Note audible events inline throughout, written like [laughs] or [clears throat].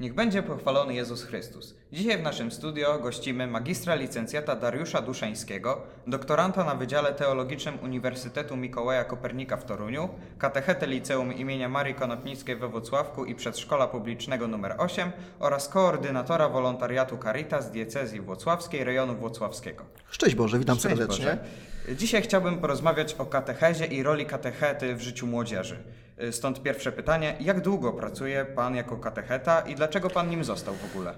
Niech będzie pochwalony Jezus Chrystus. Dzisiaj w naszym studio gościmy magistra licencjata Dariusza Duszeńskiego, doktoranta na Wydziale Teologicznym Uniwersytetu Mikołaja Kopernika w Toruniu, katechetę Liceum imienia Marii Konopnickiej we Włocławku i Przedszkola Publicznego nr 8 oraz koordynatora wolontariatu Caritas diecezji włocławskiej rejonu włocławskiego. Szczęść Boże, witam Szczęść serdecznie. Boże. Dzisiaj chciałbym porozmawiać o katechezie i roli katechety w życiu młodzieży. Stąd pierwsze pytanie, jak długo pracuje Pan jako katecheta i dlaczego Pan nim został w ogóle?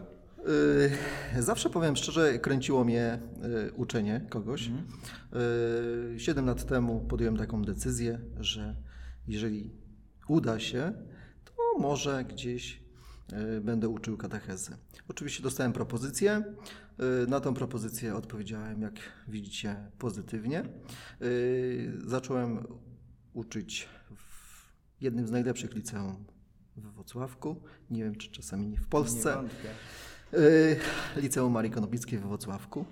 Yy, Zawsze powiem szczerze, kręciło mnie yy, uczenie kogoś. Yy, Siedem lat temu podjąłem taką decyzję, że jeżeli uda się, to może gdzieś będę uczył katechezy. Oczywiście dostałem propozycję. Na tą propozycję odpowiedziałem, jak widzicie, pozytywnie. Zacząłem uczyć w jednym z najlepszych liceum we Wrocławku. Nie wiem, czy czasami nie w Polsce. Nie wątpię. Y, Liceum Marii Konopnickiej we Wrocławku.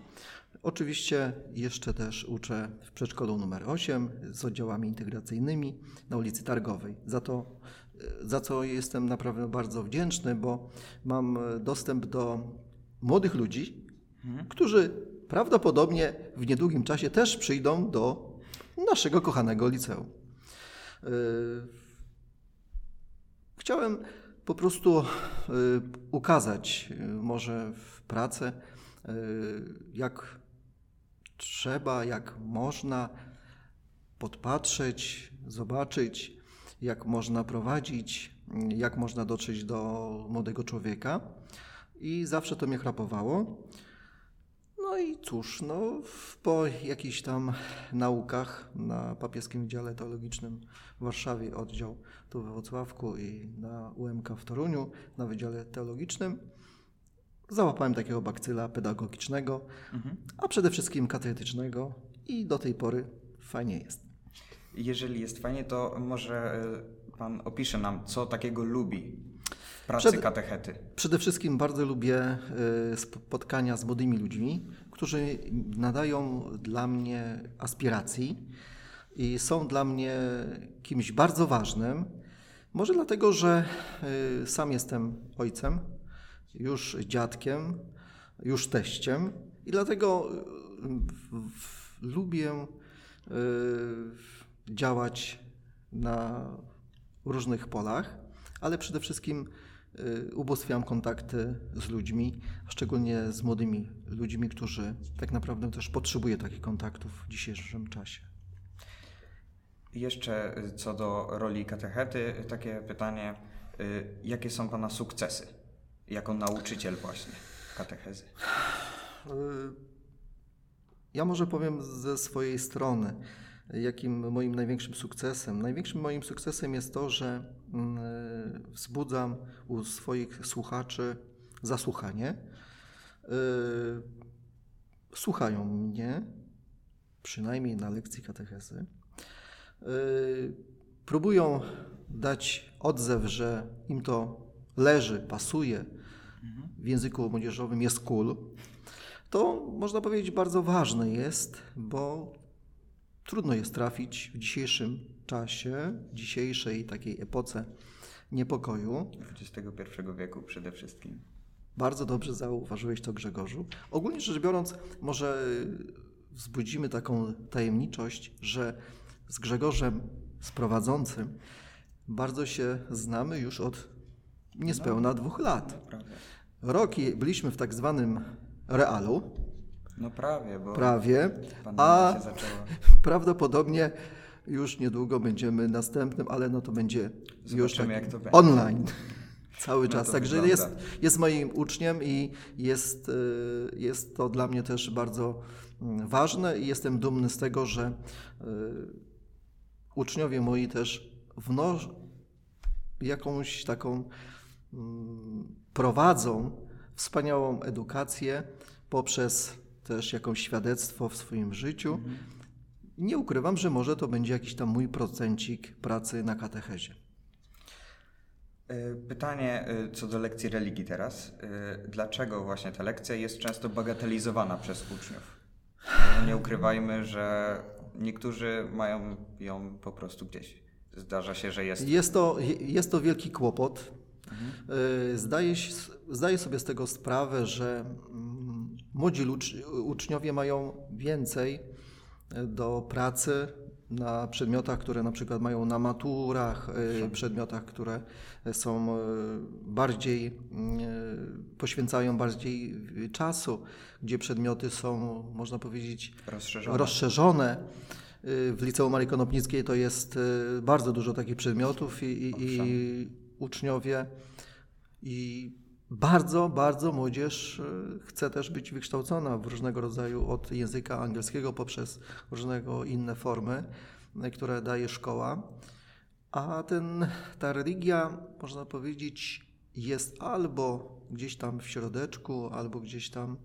Oczywiście jeszcze też uczę w przedszkolu numer 8 z oddziałami integracyjnymi na ulicy Targowej. Za to, y, za co jestem naprawdę bardzo wdzięczny, bo mam y, dostęp do młodych ludzi, którzy prawdopodobnie w niedługim czasie też przyjdą do naszego kochanego liceum. Chciałem po prostu y, ukazać y, może w pracy, y, jak trzeba, jak można podpatrzeć, zobaczyć, jak można prowadzić, jak można dotrzeć do młodego człowieka. I zawsze to mnie chrapowało. No i cóż, no, po jakichś tam naukach na Papieskim Wydziale Teologicznym w Warszawie, oddział tu we Wrocławku i na UMK w Toruniu, na Wydziale Teologicznym, załapałem takiego bakcyla pedagogicznego, a przede wszystkim katechetycznego i do tej pory fajnie jest. Jeżeli jest fajnie, to może y, Pan opisze nam, co takiego lubi pracy Przed- katechety. Przede wszystkim bardzo lubię y, spotkania z młodymi ludźmi, którzy nadają dla mnie aspiracji i są dla mnie kimś bardzo ważnym. Może dlatego, że y, sam jestem ojcem, już dziadkiem, już teściem i dlatego y, lubię y, działać na różnych polach, ale przede wszystkim ubóstwiam kontakty z ludźmi, szczególnie z młodymi ludźmi, którzy tak naprawdę też potrzebują takich kontaktów w dzisiejszym czasie. Jeszcze y, co do roli katechety, y, takie pytanie, y, jakie są Pana sukcesy jako nauczyciel właśnie katechezy? Y, Ja może powiem ze swojej strony, jakim moim największym sukcesem. Największym moim sukcesem jest to, że mm, wzbudzam u swoich słuchaczy zasłuchanie. Y, Słuchają mnie, przynajmniej na lekcji katechezy. Y, Próbują dać odzew, że im to leży, pasuje, w języku młodzieżowym jest cool, to można powiedzieć bardzo ważne jest, bo trudno jest trafić w dzisiejszym czasie, w dzisiejszej takiej epoce niepokoju. XXI wieku przede wszystkim. Bardzo dobrze zauważyłeś to, Grzegorzu. Ogólnie rzecz biorąc, może wzbudzimy taką tajemniczość, że z Grzegorzem, z prowadzącym, bardzo się znamy już od niespełna dwóch lat. Naprawdę. Rok i byliśmy w tak zwanym realu, No prawie, bo prawie, a [laughs] prawdopodobnie już niedługo będziemy następnym, ale no to będzie już Zobaczymy, tak jak to będzie. online [laughs] cały No czas. Także wygląda. jest, jest moim uczniem i jest, y, jest to dla mnie też bardzo mm, ważne i jestem dumny z tego, że y, uczniowie moi też wnoszą jakąś taką mm, prowadzą wspaniałą edukację poprzez też jakąś świadectwo w swoim życiu. Nie ukrywam, że może to będzie jakiś tam mój procencik pracy na katechezie. Y, Pytanie y, co do lekcji religii teraz. Y, Dlaczego właśnie ta lekcja jest często bagatelizowana przez uczniów? Nie ukrywajmy, że niektórzy mają ją po prostu gdzieś. Zdarza się, że jest Jest to, jest to wielki kłopot. Y, Zdaję, zdaję sobie z tego sprawę, że młodzi uczniowie mają więcej y, do pracy na przedmiotach, które na przykład mają na maturach, y, przedmiotach, które są y, bardziej, y, poświęcają bardziej czasu, gdzie przedmioty są, można powiedzieć, Rozszerzone. rozszerzone. W Liceum Marii Konopnickiej to jest bardzo dużo takich przedmiotów i, i, i uczniowie i bardzo, bardzo młodzież y, chce też być wykształcona w różnego rodzaju od języka angielskiego poprzez różnego inne formy, y, które daje szkoła. A ten, ta religia, można powiedzieć, jest albo gdzieś tam w środeczku, albo gdzieś tam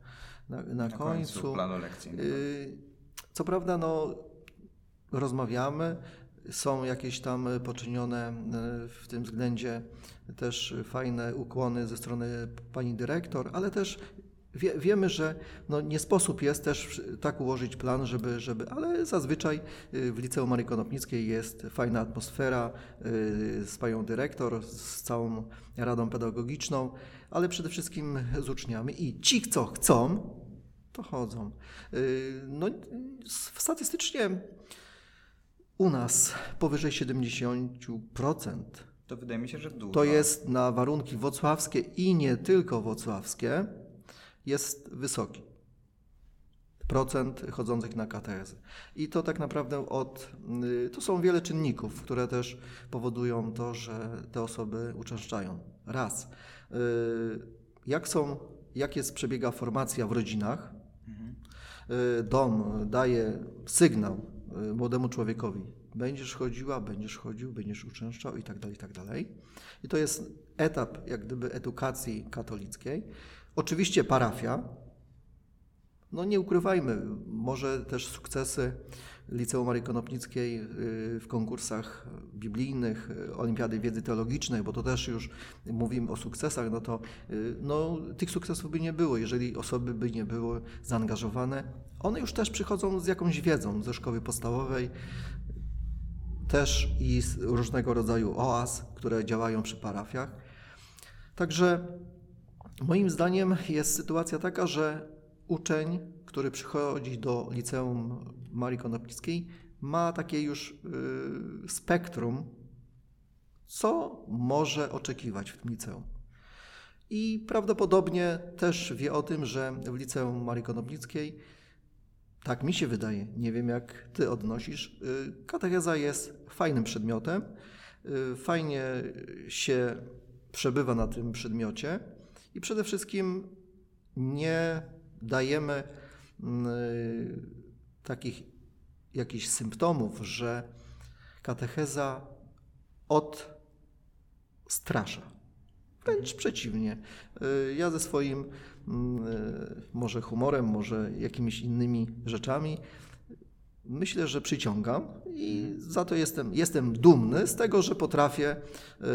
na, na, Na końcu końcu. planu lekcyjnego. Y, Co prawda, no, rozmawiamy, są jakieś tam poczynione y, w tym względzie też fajne ukłony ze strony pani dyrektor, ale też wie, wiemy, że no, nie sposób jest też tak ułożyć plan, żeby, żeby ale zazwyczaj y, w Liceum Marii Konopnickiej jest fajna atmosfera z panią dyrektor, z całą radą pedagogiczną, ale przede wszystkim z uczniami i ci, co chcą, to chodzą. No, statystycznie u nas powyżej 70% To wydaje mi się, że dużo. to jest na warunki wocławskie i nie tylko wocławskie, jest wysoki. Procent chodzących na katechezę. I to tak naprawdę od. y, To są wiele czynników, które też powodują to, że te osoby uczęszczają. Raz. y, Jak są, jak jest przebiega formacja w rodzinach, y, dom daje sygnał młodemu człowiekowi, będziesz chodziła, będziesz chodził, będziesz uczęszczał i tak dalej, i tak dalej. I to jest etap jak gdyby edukacji katolickiej. Oczywiście parafia, no nie ukrywajmy, może też sukcesy Liceum Marii Konopnickiej y, w konkursach biblijnych, y, Olimpiady Wiedzy Teologicznej, bo to też już mówimy o sukcesach, no to y, no, tych sukcesów by nie było, jeżeli osoby by nie były zaangażowane. One już też przychodzą z jakąś wiedzą ze szkoły podstawowej, też i z różnego rodzaju oaz, które działają przy parafiach. Także moim zdaniem jest sytuacja taka, że uczeń, który przychodzi do liceum Marii Konopnickiej, ma takie już y, spektrum, co może oczekiwać w tym liceum. I prawdopodobnie też wie o tym, że w liceum Marii Konopnickiej, tak mi się wydaje, nie wiem jak ty odnosisz, y, katecheza jest fajnym przedmiotem, y, fajnie się przebywa na tym przedmiocie i przede wszystkim nie dajemy takich jakichś symptomów, że katecheza odstrasza. Wręcz przeciwnie. Y, Ja ze swoim mm, y, może humorem, może jakimiś innymi rzeczami myślę, że przyciągam i za to jestem, jestem dumny z tego, że potrafię y,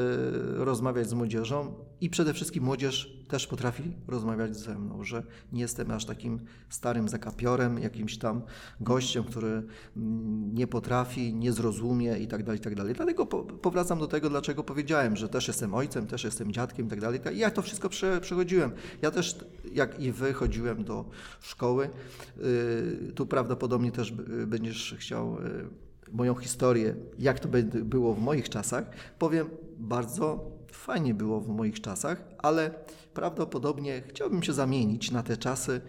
rozmawiać z młodzieżą i przede wszystkim młodzież też potrafi rozmawiać ze mną, że nie jestem aż takim starym zakapiorem, jakimś tam gościem, który mm, nie potrafi, nie zrozumie i tak dalej, i tak dalej. Dlatego po, powracam do tego, dlaczego powiedziałem, że też jestem ojcem, też jestem dziadkiem i tak dalej. I ja to wszystko prze, przechodziłem. Ja też, jak i wy, chodziłem do szkoły. Y, Tu prawdopodobnie też będziesz chciał y, moją historię, jak to było w moich czasach. Powiem, bardzo fajnie było w moich czasach, ale prawdopodobnie chciałbym się zamienić na te czasy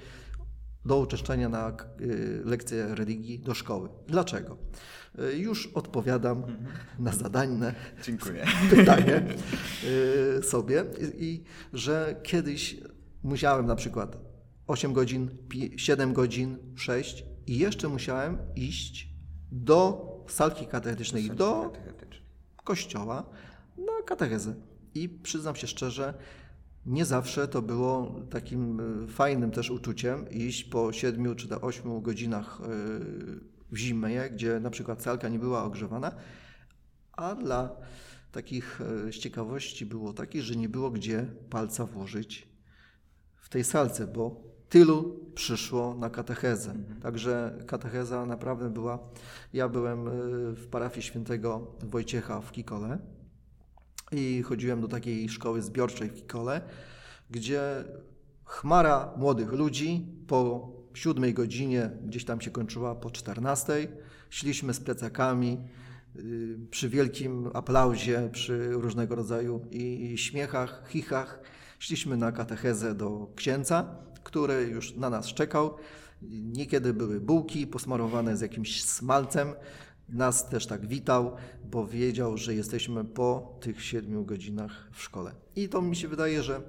do uczęszczania na y, lekcje religii do szkoły. Dlaczego? Y, Już odpowiadam na zadane Dziękuję. [laughs] pytanie y, sobie i, że kiedyś musiałem na przykład 8 godzin, pi- 7 godzin, 6 i jeszcze musiałem iść do salki katechetycznej, do kościoła na katechezę. I przyznam się szczerze, nie zawsze to było takim y, fajnym też uczuciem iść po 7 czy do 8 godzinach y, w zimę, gdzie na przykład salka nie była ogrzewana, a dla takich y, z ciekawości było takie, że nie było gdzie palca włożyć w tej salce, bo tylu przyszło na katechezę. Także katecheza naprawdę była. Ja byłem y, w parafii świętego Wojciecha w Kikole i chodziłem do takiej szkoły zbiorczej w Kikole, gdzie chmara młodych ludzi po siódmej godzinie, gdzieś tam się kończyła po 14, szliśmy z plecakami y, przy wielkim aplauzie, przy różnego rodzaju i śmiechach, chichach. Szliśmy na katechezę do księdza, który już na nas czekał. Niekiedy były bułki posmarowane z jakimś smalcem. Nas też tak witał, bo wiedział, że jesteśmy po tych siedmiu godzinach w szkole. I to mi się wydaje, że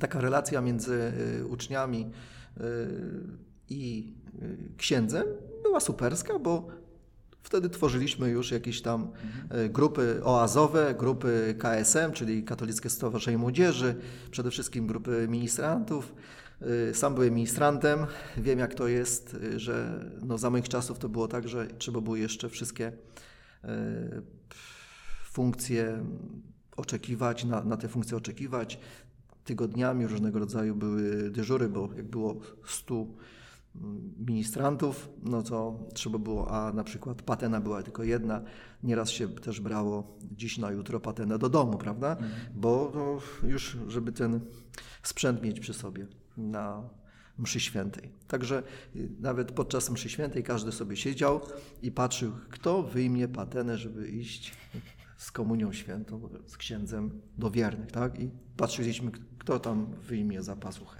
taka relacja między y, uczniami y, i y, księdzem była superska, bo wtedy tworzyliśmy już jakieś tam grupy oazowe, grupy KSM, czyli Katolickie Stowarzyszenie Młodzieży, przede wszystkim grupy ministrantów. Sam byłem ministrantem, wiem jak to jest, że no za moich czasów to było tak, że trzeba było jeszcze wszystkie funkcje oczekiwać, na, na te funkcje oczekiwać. Tygodniami różnego rodzaju były dyżury, bo jak było 100 mm, ministrantów, no to trzeba było, a na przykład patena była tylko jedna, nieraz się też brało dziś na jutro patenę do domu, prawda? Mhm. Bo już, żeby ten sprzęt mieć przy sobie na mszy świętej. Także y, nawet podczas mszy świętej każdy sobie siedział i patrzył, kto wyjmie patenę, żeby iść z komunią świętą, z księdzem do wiernych, tak? I patrzyliśmy, kto tam wyjmie za pasuchę.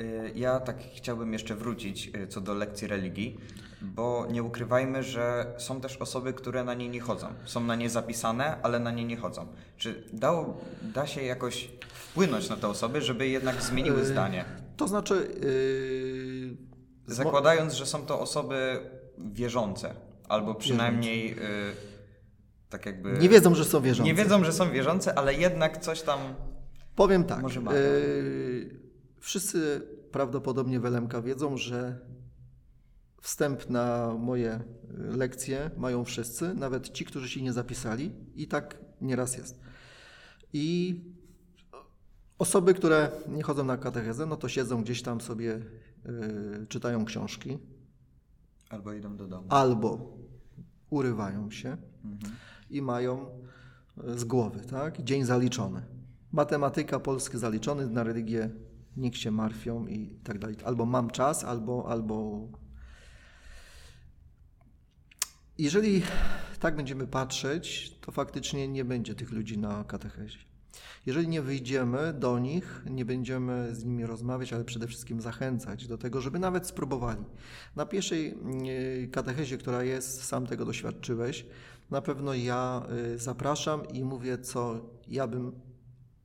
Y, ja tak chciałbym jeszcze wrócić y, co do lekcji religii, bo nie ukrywajmy, że są też osoby, które na nie nie chodzą. Są na nie zapisane, ale na nie nie chodzą. Czy dało, da się jakoś wpłynąć na te osoby, żeby jednak zmieniły y, zdanie? To znaczy. Yy... Zakładając, że są to osoby wierzące, albo przynajmniej. Yy, tak jakby. Nie wiedzą, że są wierzące. Nie wiedzą, że są wierzące, ale jednak coś tam Powiem tak. Może yy, wszyscy prawdopodobnie w LMK wiedzą, że wstęp na moje lekcje mają wszyscy, nawet ci, którzy się nie zapisali, i tak nieraz jest. I osoby, które nie chodzą na katechezę, no to siedzą gdzieś tam sobie, yy, czytają książki. Albo idą do domu. Albo urywają się mhm. i mają z głowy, tak? Dzień zaliczony matematyka, polski zaliczony, na religię niech się martwią i tak dalej. Albo mam czas, albo, albo... Jeżeli tak będziemy patrzeć, to faktycznie nie będzie tych ludzi na katechezie. Jeżeli nie wyjdziemy do nich, nie będziemy z nimi rozmawiać, ale przede wszystkim zachęcać do tego, żeby nawet spróbowali. Na pierwszej e, katechezie, która jest, sam tego doświadczyłeś, na pewno ja e, zapraszam i mówię, co ja bym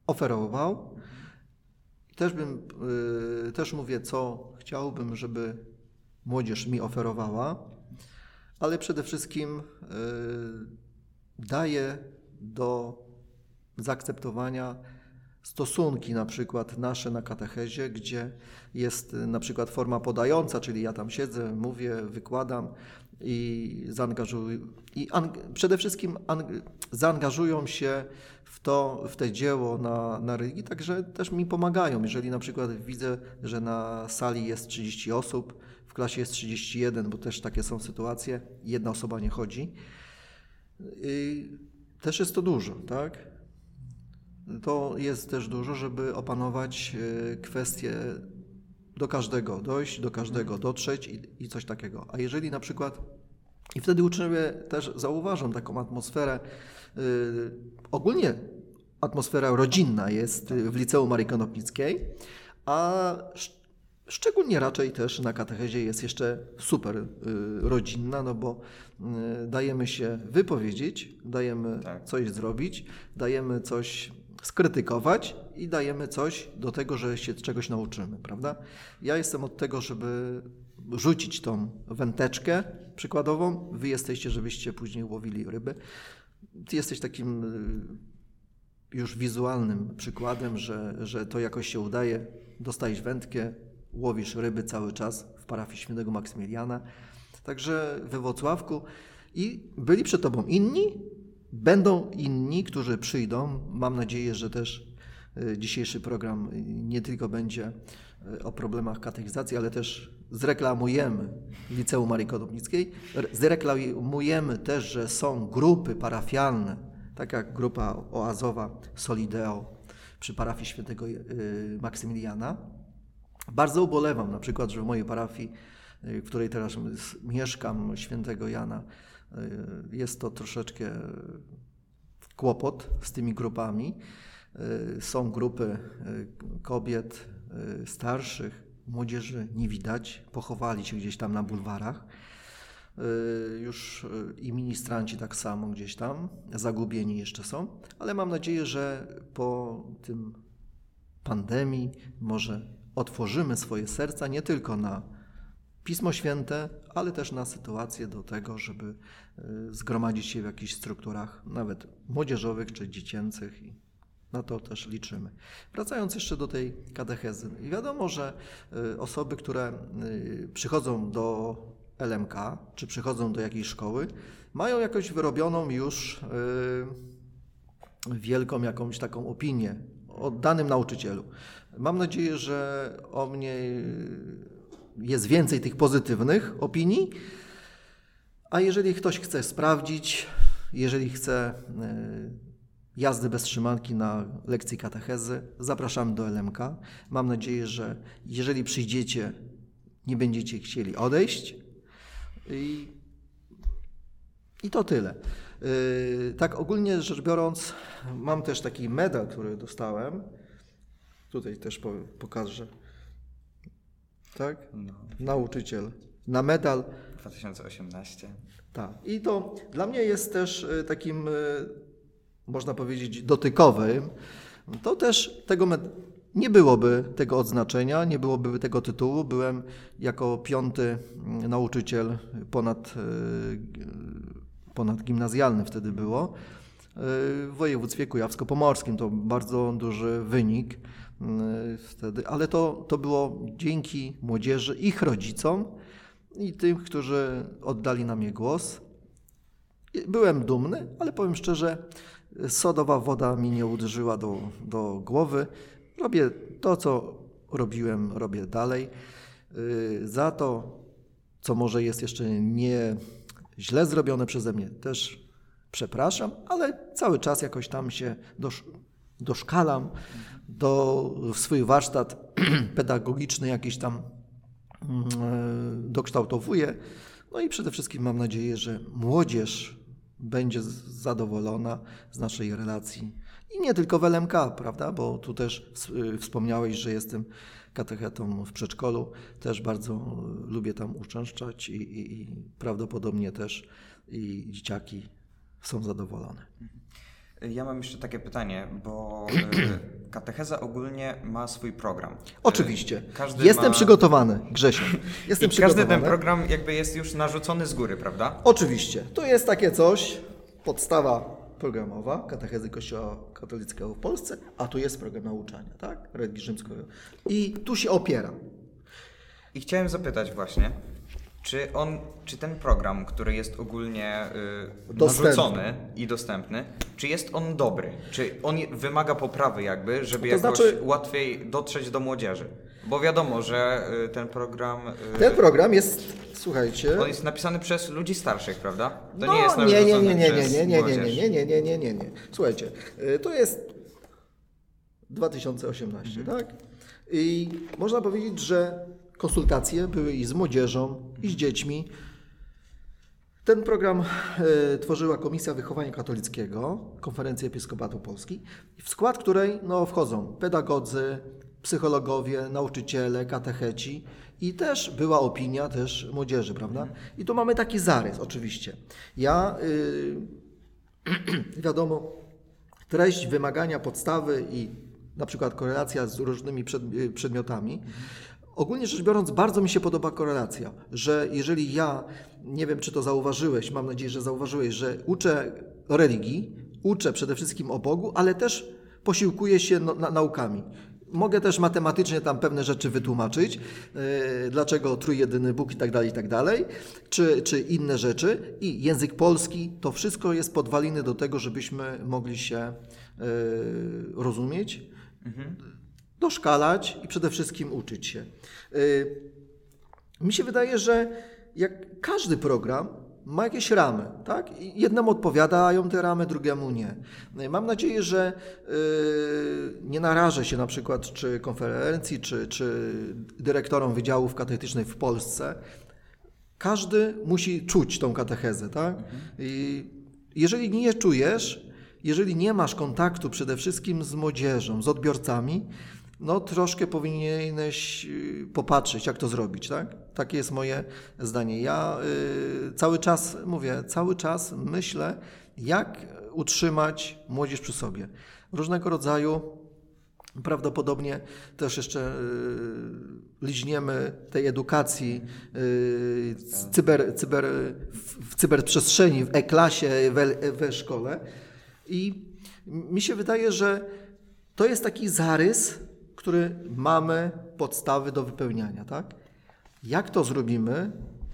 oferował. Też, bym, y, też mówię, co chciałbym, żeby młodzież mi oferowała, ale przede wszystkim y, daję do zaakceptowania stosunki na przykład nasze na katechezie, gdzie jest na przykład forma podająca, czyli ja tam siedzę, mówię, wykładam i zaangażuję i przede wszystkim zaangażują się w to, w te dzieło na, na religii, także też mi pomagają. Jeżeli na przykład widzę, że na sali jest 30 osób, w klasie jest 31, bo też takie są sytuacje, jedna osoba nie chodzi, I też jest to dużo, tak? To jest też dużo, żeby opanować e, kwestie do każdego dojść, do każdego dotrzeć i, i coś takiego. A jeżeli na przykład i wtedy uczniowie też zauważą taką atmosferę. Yy, ogólnie atmosfera rodzinna jest w liceum Marii Konopnickiej, a szczególnie raczej też na katechezie jest jeszcze super yy, rodzinna, no bo yy, dajemy się wypowiedzieć, dajemy tak. coś zrobić, dajemy coś skrytykować i dajemy coś do tego, że się czegoś nauczymy, prawda? Ja jestem od tego, żeby rzucić tą węteczkę przykładową, wy jesteście, żebyście później łowili ryby. Ty jesteś takim y, już wizualnym przykładem, że, że to jakoś się udaje. Dostajesz wędkę, łowisz ryby cały czas w parafii świętego Maksymiliana. Także we Włocławku i byli przed tobą inni, będą inni, którzy przyjdą. Mam nadzieję, że też y, dzisiejszy program nie tylko będzie y, o problemach katechizacji, ale też zreklamujemy Liceum Marii Kodobnickiej, zreklamujemy też, że są grupy parafialne tak jak grupa oazowa Solideo przy parafii świętego Maksymiliana. Bardzo ubolewam na przykład, że w mojej parafii, w której teraz mieszkam, świętego Jana, jest to troszeczkę kłopot z tymi grupami. Są grupy kobiet starszych, młodzieży nie widać, pochowali się gdzieś tam na bulwarach. Y, już y, i ministranci tak samo gdzieś tam, zagubieni jeszcze są, ale mam nadzieję, że po tym pandemii może otworzymy swoje serca nie tylko na Pismo Święte, ale też na sytuację do tego, żeby y, zgromadzić się w jakichś strukturach, nawet młodzieżowych czy dziecięcych i na to też liczymy. Wracając jeszcze do tej katechezy. Wiadomo, że osoby, które przychodzą do LMK, czy przychodzą do jakiejś szkoły, mają jakąś wyrobioną już wielką jakąś taką opinię o danym nauczycielu. Mam nadzieję, że o mnie jest więcej tych pozytywnych opinii, a jeżeli ktoś chce sprawdzić, jeżeli chce yy, jazdy bez trzymanki na lekcji katechezy, zapraszamy do LMK. Mam nadzieję, że jeżeli przyjdziecie, nie będziecie chcieli odejść, i, i to tyle. Yy, tak ogólnie rzecz biorąc, mam też taki medal, który dostałem. Tutaj też pokażę. Tak? No. Nauczyciel. Na medal. 2018. Tak. I to dla mnie jest też y, takim, y, można powiedzieć, dotykowym. To też tego medalu nie byłoby tego odznaczenia, nie byłoby tego tytułu. Byłem jako piąty mm, nauczyciel ponad, e, ponadgimnazjalny wtedy było. W województwie kujawsko-pomorskim to bardzo duży wynik wtedy, ale to, to było dzięki młodzieży, ich rodzicom i tym, którzy oddali na mnie głos. Byłem dumny, ale powiem szczerze, sodowa woda mi nie uderzyła do, do głowy. Robię to, co robiłem, robię dalej. Y, za to, co może jest jeszcze nie źle zrobione przeze mnie, też przepraszam, ale cały czas jakoś tam się dosz, doszkalam do w swój warsztat [clears throat] pedagogiczny jakiś tam mm, e, dokształtowuję. No i przede wszystkim mam nadzieję, że młodzież będzie zadowolona z naszej relacji i nie tylko w LMK, prawda? Bo tu też y, wspomniałeś, że jestem katechetą w przedszkolu. Też bardzo lubię tam uczęszczać i, i, i prawdopodobnie też i dzieciaki są zadowolone. Ja mam jeszcze takie pytanie, bo y, [clears throat] katecheza ogólnie ma swój program. Oczywiście. Każdy Jestem ma... przygotowany, Grzesiu. [laughs] Jestem I każdy ten program jakby jest już narzucony z góry, prawda? Oczywiście. To jest takie coś, podstawa programowa katechezy Kościoła katolickiego w Polsce, a tu jest program nauczania, tak? Religii rzymskiego. I tu się opiera. I chciałem zapytać właśnie, czy on, czy ten program, który jest ogólnie y, narzucony i dostępny, czy jest on dobry? Czy on wymaga poprawy jakby, żeby to jakoś znaczy... łatwiej dotrzeć do młodzieży? Bo wiadomo, że y, ten program... Y, ten program jest, słuchajcie... On jest napisany przez ludzi starszych, prawda? To no, nie jest nie, nie, nie, nie, nie, nie, nie, nie, nie, nie, nie, nie, nie, nie. Słuchajcie, y, to jest 2018, mhm. tak? I można powiedzieć, że konsultacje były i z młodzieżą, i z dziećmi. Ten program e, tworzyła Komisja Wychowania Katolickiego, Konferencji Episkopatu Polski, w skład której no, wchodzą pedagodzy, psychologowie, nauczyciele, katecheci i też była opinia też młodzieży, prawda? I tu mamy taki zarys oczywiście. Ja, yy, [clears throat] wiadomo, treść, wymagania, podstawy i na przykład korelacja z różnymi przed, y, przedmiotami. Ogólnie rzecz biorąc, bardzo mi się podoba korelacja, że jeżeli ja, nie wiem czy to zauważyłeś, mam nadzieję, że zauważyłeś, że uczę religii, uczę przede wszystkim o Bogu, ale też posiłkuję się no, na, naukami. Mogę też matematycznie tam pewne rzeczy wytłumaczyć, yy, dlaczego trójjedyny Bóg i tak dalej, i tak dalej, czy, czy inne rzeczy. I język polski, to wszystko jest podwaliny do tego, żebyśmy mogli się yy, rozumieć, mhm. Doszkalać i przede wszystkim uczyć się. Yy, mi się wydaje, że jak każdy program, ma jakieś ramy, tak? Jednemu odpowiadają te ramy, drugiemu nie. No mam nadzieję, że yy, nie narażę się na przykład czy konferencji, czy, czy dyrektorom wydziałów katechetycznych w Polsce. Każdy musi czuć tą katechezę, tak? I jeżeli nie czujesz, jeżeli nie masz kontaktu przede wszystkim z młodzieżą, z odbiorcami, no troszkę powinieneś y, popatrzeć, jak to zrobić, tak? Takie jest moje zdanie. Ja y, cały czas, mówię, cały czas myślę, jak utrzymać młodzież przy sobie. Różnego rodzaju Prawdopodobnie też jeszcze y, liźniemy tej edukacji y, cyber, cyber, w cyberprzestrzeni, w e-klasie, we, we szkole. I mi się wydaje, że to jest taki zarys, który mamy podstawy do wypełniania, tak? Jak to zrobimy?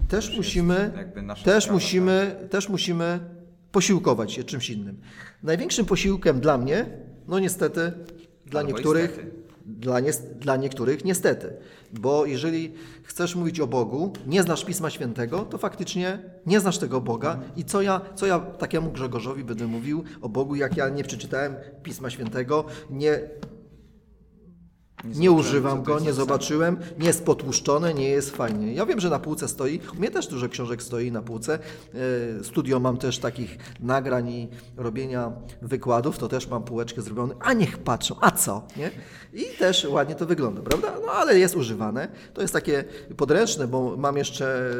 Też musimy, też sprawa, musimy, tak? też musimy posiłkować się czymś innym. Największym posiłkiem dla mnie, no niestety, dla Albo niektórych, dla, nie, dla niektórych niestety. Bo jeżeli chcesz mówić o Bogu, nie znasz Pisma Świętego, to faktycznie nie znasz tego Boga. I co ja, co ja takiemu Grzegorzowi będę mówił o Bogu, jak ja nie przeczytałem Pisma Świętego, nie nie, nie używam go, nie zobaczyłem, nie jest potłuszczone, nie jest fajnie. Ja wiem, że na półce stoi, u mnie też dużo książek stoi na półce. E, studio mam też takich nagrań i robienia wykładów, to też mam półeczkę zrobioną, a niech patrzą, a co, nie? I też ładnie to wygląda, prawda? No ale jest używane. To jest takie podręczne, bo mam jeszcze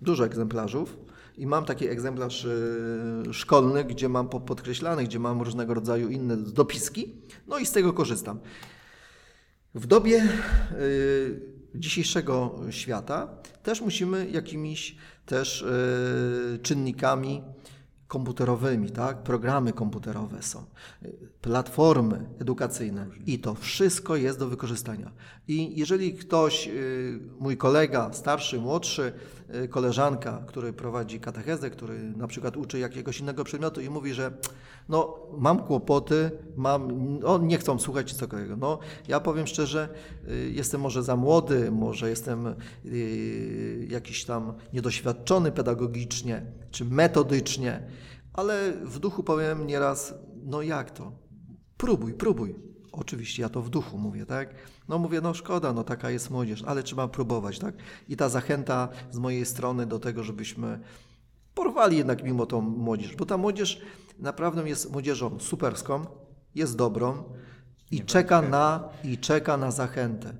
dużo egzemplarzów. I mam taki egzemplarz e, szkolny, gdzie mam podkreślane, gdzie mam różnego rodzaju inne dopiski, no i z tego korzystam. W dobie e, dzisiejszego świata też musimy jakimiś też e, czynnikami komputerowymi, tak? programy komputerowe są, platformy edukacyjne i to wszystko jest do wykorzystania. I jeżeli ktoś, mój kolega, starszy, młodszy, koleżanka, który prowadzi katechezę, który na przykład uczy jakiegoś innego przedmiotu i mówi, że no, mam kłopoty, mam, no, nie chcą słuchać cokolwiek. No, ja powiem szczerze, y, jestem może za młody, może jestem jakiś tam niedoświadczony pedagogicznie czy metodycznie, ale w duchu powiem nieraz, no jak to? Próbuj, próbuj. Oczywiście ja to w duchu mówię, tak? No mówię, no szkoda, no taka jest młodzież, ale trzeba próbować, tak? I ta zachęta z mojej strony do tego, żebyśmy porwali jednak mimo tą młodzież, bo ta młodzież naprawdę jest młodzieżą superską, jest dobrą i czeka na i czeka na zachętę.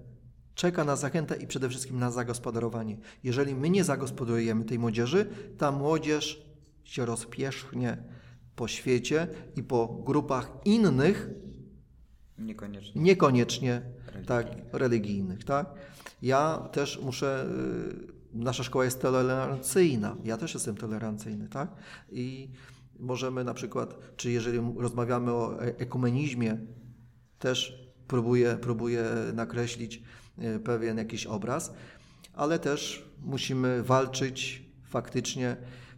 Czeka na zachętę i przede wszystkim na zagospodarowanie. Jeżeli my nie zagospodarujemy tej młodzieży, ta młodzież się rozpierzchnie po świecie i po grupach innych, niekoniecznie, niekoniecznie religijnych. tak, religijnych. Tak? Ja też muszę, y, nasza szkoła jest tolerancyjna, ja też jestem tolerancyjny, tak? I możemy na przykład, czy jeżeli rozmawiamy o e, ekumenizmie, też próbuję, próbuję nakreślić y, pewien jakiś obraz, ale też musimy walczyć faktycznie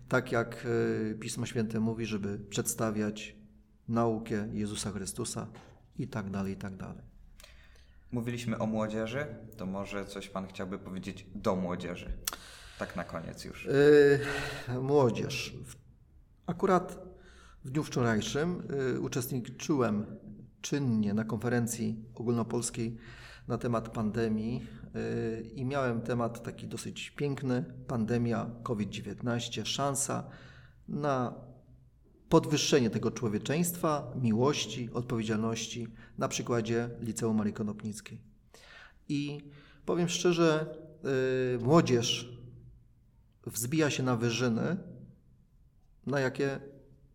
tak jak e, Pismo Święte mówi, żeby przedstawiać naukę Jezusa Chrystusa i tak dalej, i tak dalej. Mówiliśmy o młodzieży, to może coś Pan chciałby powiedzieć do młodzieży? Tak na koniec już. Yy, młodzież. Akurat w dniu wczorajszym yy, uczestniczyłem czynnie na konferencji ogólnopolskiej na temat pandemii y, i miałem temat taki dosyć piękny: pandemia COVID-19, szansa na podwyższenie tego człowieczeństwa, miłości, odpowiedzialności na przykładzie Liceum Marii Konopnickiej. I powiem szczerze, y, młodzież wzbija się na wyżyny, na jakie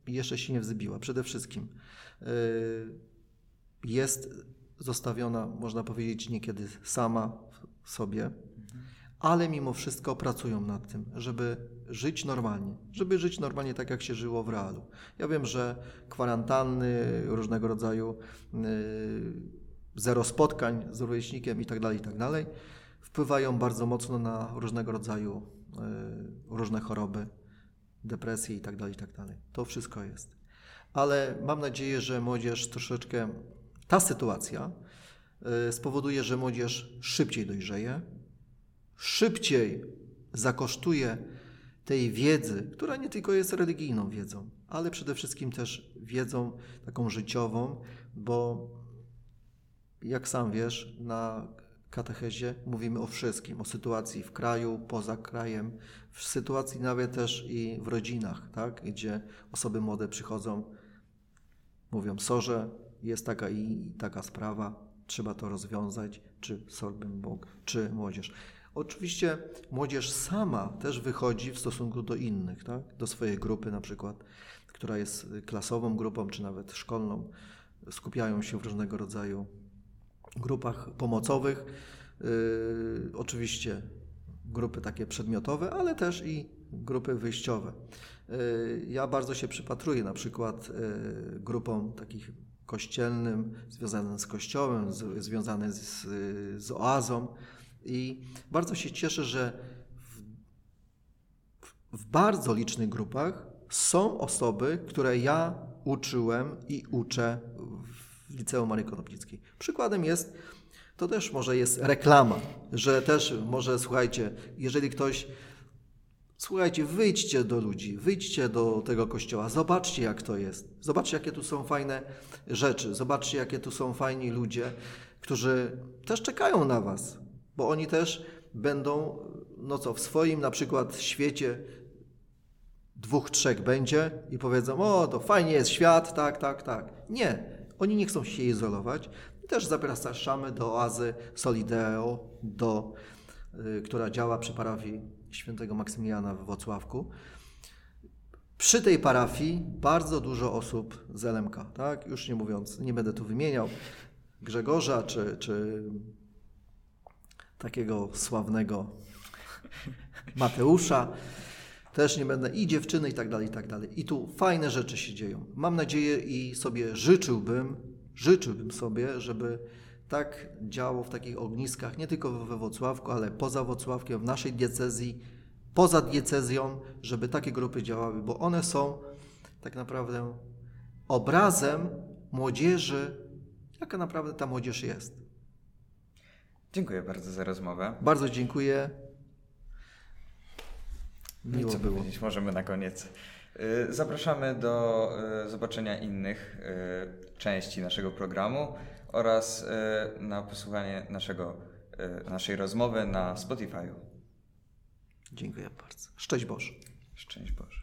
jeszcze się nie wzbiła. Przede wszystkim y, jest zostawiona, można powiedzieć, niekiedy sama sobie, ale mimo wszystko pracują nad tym, żeby żyć normalnie, żeby żyć normalnie tak, jak się żyło w realu. Ja wiem, że kwarantanny, różnego rodzaju yy, zero spotkań z rówieśnikiem i tak dalej, i tak wpływają bardzo mocno na różnego rodzaju yy, różne choroby, depresje i tak dalej, i dalej. To wszystko jest. Ale mam nadzieję, że młodzież troszeczkę ta sytuacja y, spowoduje, że młodzież szybciej dojrzeje, szybciej zakosztuje tej wiedzy, która nie tylko jest religijną wiedzą, ale przede wszystkim też wiedzą taką życiową, bo jak sam wiesz, na katechezie mówimy o wszystkim, o sytuacji w kraju, poza krajem, w sytuacji nawet też i w rodzinach, tak? gdzie osoby młode przychodzą, mówią, sorze, jest taka i taka sprawa, trzeba to rozwiązać, czy sorbem Bóg, czy młodzież. Oczywiście młodzież sama też wychodzi w stosunku do innych, tak? do swojej grupy na przykład, która jest klasową grupą, czy nawet szkolną. Skupiają się w różnego rodzaju grupach pomocowych. Yy, oczywiście grupy takie przedmiotowe, ale też i grupy wyjściowe. Yy, ja bardzo się przypatruję na przykład yy, grupom takich kościelnym, związanym z kościołem, z, związane z, z oazą i bardzo się cieszę, że w, w bardzo licznych grupach są osoby, które ja uczyłem i uczę w Liceum Marii Konopnickiej. Przykładem jest, to też może jest reklama, że też może, słuchajcie, jeżeli ktoś Słuchajcie, wyjdźcie do ludzi, wyjdźcie do tego kościoła, zobaczcie jak to jest. Zobaczcie, jakie tu są fajne rzeczy, zobaczcie, jakie tu są fajni ludzie, którzy też czekają na Was, bo oni też będą, no co, w swoim na przykład świecie dwóch, trzech będzie i powiedzą, o, to fajnie jest świat, tak, tak, tak. Nie, oni nie chcą się izolować. Też zapraszamy do oazy Solideo, do, y, która działa przy parafii świętego Maksymiliana w Wocławku. Przy tej parafii bardzo dużo osób z LMK, tak? Już nie mówiąc, nie będę tu wymieniał Grzegorza czy, czy takiego sławnego Mateusza. Też nie będę, i dziewczyny, i tak dalej, i tak dalej. I tu fajne rzeczy się dzieją. Mam nadzieję i sobie życzyłbym, życzyłbym sobie, żeby tak działo w takich ogniskach, nie tylko we Wocławku, ale poza Wocławkiem, w naszej diecezji, poza diecezją, żeby takie grupy działały, bo one są tak naprawdę obrazem młodzieży, jaka naprawdę ta młodzież jest. Dziękuję bardzo za rozmowę. Bardzo dziękuję. No Miło co było. Powiedzieć możemy na koniec. Y, zapraszamy do y, zobaczenia innych y, części naszego programu oraz na posłuchanie naszego, naszej rozmowy na Spotify'u. Dziękuję bardzo. Szczęść Boże. Szczęść Boże.